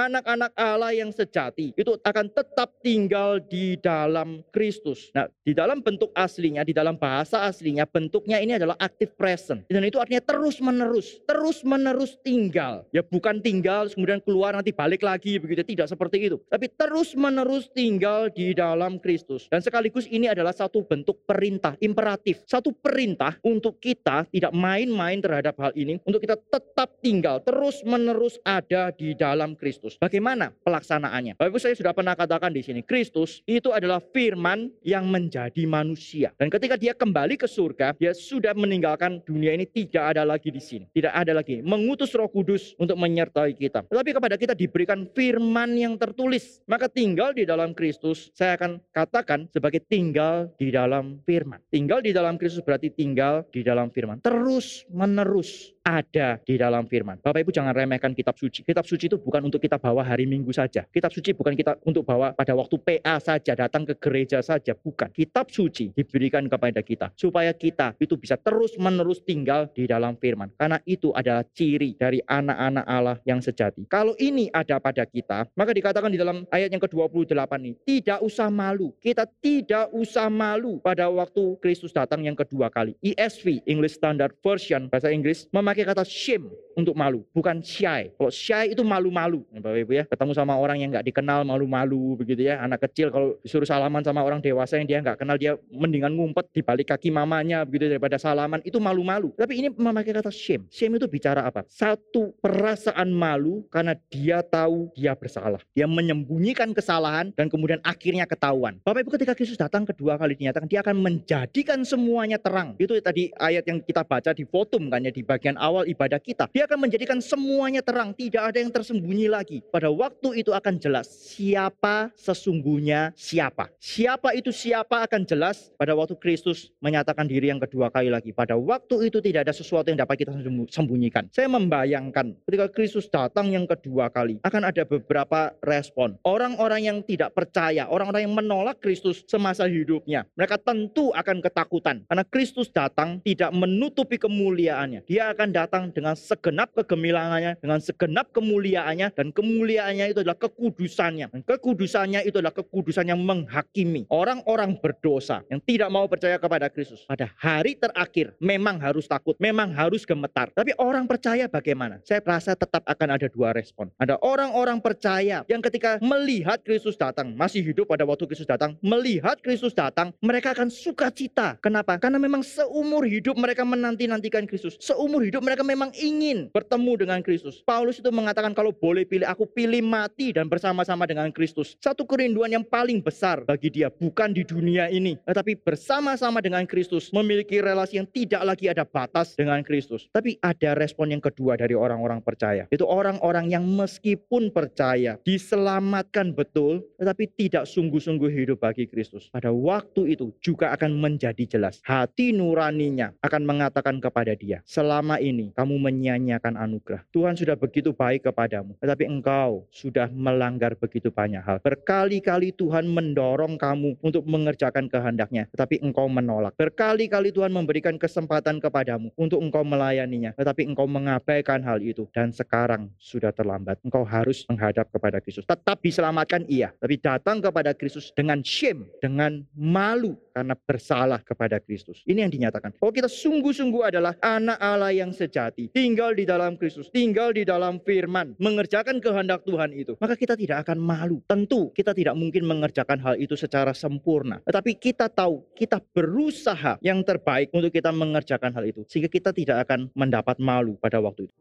anak-anak Allah yang sejati itu akan tetap tinggal di dalam Kristus. Nah, di dalam bentuk aslinya, di dalam bahasa aslinya, bentuknya ini adalah active present. Dan itu artinya terus-menerus, terus-menerus tinggal. Ya bukan tinggal kemudian keluar nanti balik lagi begitu, tidak seperti itu. Tapi terus-menerus tinggal di dalam Kristus. Dan sekaligus ini adalah satu bentuk perintah, imperatif. Satu perintah untuk kita tidak main-main terhadap hal ini, untuk kita tetap tinggal, terus-menerus ada di dalam Kristus. Bagaimana pelaksanaannya? Bapak Ibu saya sudah pernah katakan di sini, Kristus itu adalah firman yang menjadi manusia. Dan ketika dia kembali ke surga, dia sudah meninggalkan dunia ini tidak ada lagi di sini. Tidak ada lagi. Mengutus roh kudus untuk menyertai kita. Tetapi kepada kita diberikan firman yang tertulis. Maka tinggal di dalam Kristus, saya akan katakan sebagai tinggal di dalam firman. Tinggal di dalam Kristus berarti tinggal di dalam firman. Terus menerus ada di dalam firman. Bapak Ibu jangan remehkan kitab suci. Kitab suci itu bukan untuk kita bawa hari Minggu saja. Kitab suci bukan kita untuk bawa pada waktu PA saja, datang ke gereja saja, bukan. Kitab suci diberikan kepada kita supaya kita itu bisa terus-menerus tinggal di dalam firman. Karena itu adalah ciri dari anak-anak Allah yang sejati. Kalau ini ada pada kita, maka dikatakan di dalam ayat yang ke-28 ini, tidak usah malu. Kita tidak usah malu pada waktu Kristus datang yang kedua kali. ESV, English Standard Version, bahasa Inggris, memakai kata shame untuk malu, bukan shy. Kalau shy itu malu-malu, Bapak Ibu ya. Ketemu sama orang yang nggak dikenal malu-malu begitu ya. Anak kecil kalau disuruh salaman sama orang dewasa yang dia nggak kenal, dia mendingan ngumpet di balik kaki mamanya begitu daripada salaman. Itu malu-malu. Tapi ini memakai kata shame. Shame itu bicara apa? Satu perasaan malu karena dia tahu dia bersalah. Dia menyembunyikan kesalahan dan kemudian akhirnya ketahuan. Bapak Ibu ketika Yesus datang kedua kali dinyatakan dia akan menjadikan semuanya terang. Itu tadi ayat yang kita baca di fotum kan ya di bagian awal ibadah kita. Dia akan menjadikan semuanya terang, tidak ada yang tersembunyi lagi. Pada waktu itu akan jelas siapa sesungguhnya siapa. Siapa itu siapa akan jelas pada waktu Kristus menyatakan diri yang kedua kali lagi. Pada waktu itu tidak ada sesuatu yang dapat kita sembunyikan. Saya membayangkan ketika Kristus datang yang kedua kali akan ada beberapa respon. Orang-orang yang tidak percaya, orang-orang yang menolak Kristus semasa hidupnya. Mereka tentu akan ketakutan karena Kristus datang tidak menutupi kemuliaannya. Dia akan datang dengan segenap kegemilangannya, dengan segenap kemuliaannya dan kemuliaannya itu adalah kekudusannya. Dan kekudusannya itu adalah kekudusan yang menghakimi orang-orang berdosa yang tidak mau percaya kepada Kristus. Pada hari terakhir memang harus takut, memang harus gemetar. Tapi orang percaya bagaimana? Saya rasa tetap akan ada dua respon. Ada orang-orang percaya yang ketika melihat Kristus datang, masih hidup pada waktu Kristus datang, melihat Kristus datang, mereka akan sukacita. Kenapa? Karena memang seumur hidup mereka menanti-nantikan Kristus. Seumur hidup mereka memang ingin bertemu dengan Kristus. Paulus itu mengatakan kalau boleh pilih, aku pilih mati dan bersama-sama dengan Kristus. Satu kerinduan yang paling besar bagi dia bukan di dunia ini, tetapi bersama-sama dengan Kristus, memiliki relasi yang tidak lagi ada batas dengan Kristus. Tapi ada respon yang kedua dari orang-orang percaya. Itu orang-orang yang meskipun percaya, diselamatkan betul, tetapi tidak sungguh-sungguh hidup bagi Kristus. Pada waktu itu juga akan menjadi jelas. Hati nuraninya akan mengatakan kepada dia, selama ini kamu menyia-nyiakan anugerah. Tuhan sudah begitu baik kepadamu, tetapi engkau sudah melanggar begitu banyak hal. Berkali-kali Tuhan mendorong kamu untuk mengerjakan kehendaknya, tetapi engkau menolak. Berkali-kali Tuhan memberikan kesempatan kepadamu untuk engkau melayaninya, tetapi engkau mengabaikan hal itu. Dan sekarang sudah terlambat. Engkau harus menghadap kepada Kristus. Tetap diselamatkan iya, tapi datang kepada Kristus dengan shame, dengan malu karena bersalah kepada Kristus. Ini yang dinyatakan. Kalau kita sungguh-sungguh adalah anak Allah yang sejati, tinggal di dalam Kristus, tinggal di dalam firman, mengerjakan kehendak Tuhan itu, maka kita tidak akan malu. Tentu kita tidak mungkin mengerjakan hal itu secara sempurna. Tetapi kita tahu kita berusaha yang terbaik untuk kita mengerjakan hal itu. Sehingga kita tidak akan mendapat malu pada waktu itu.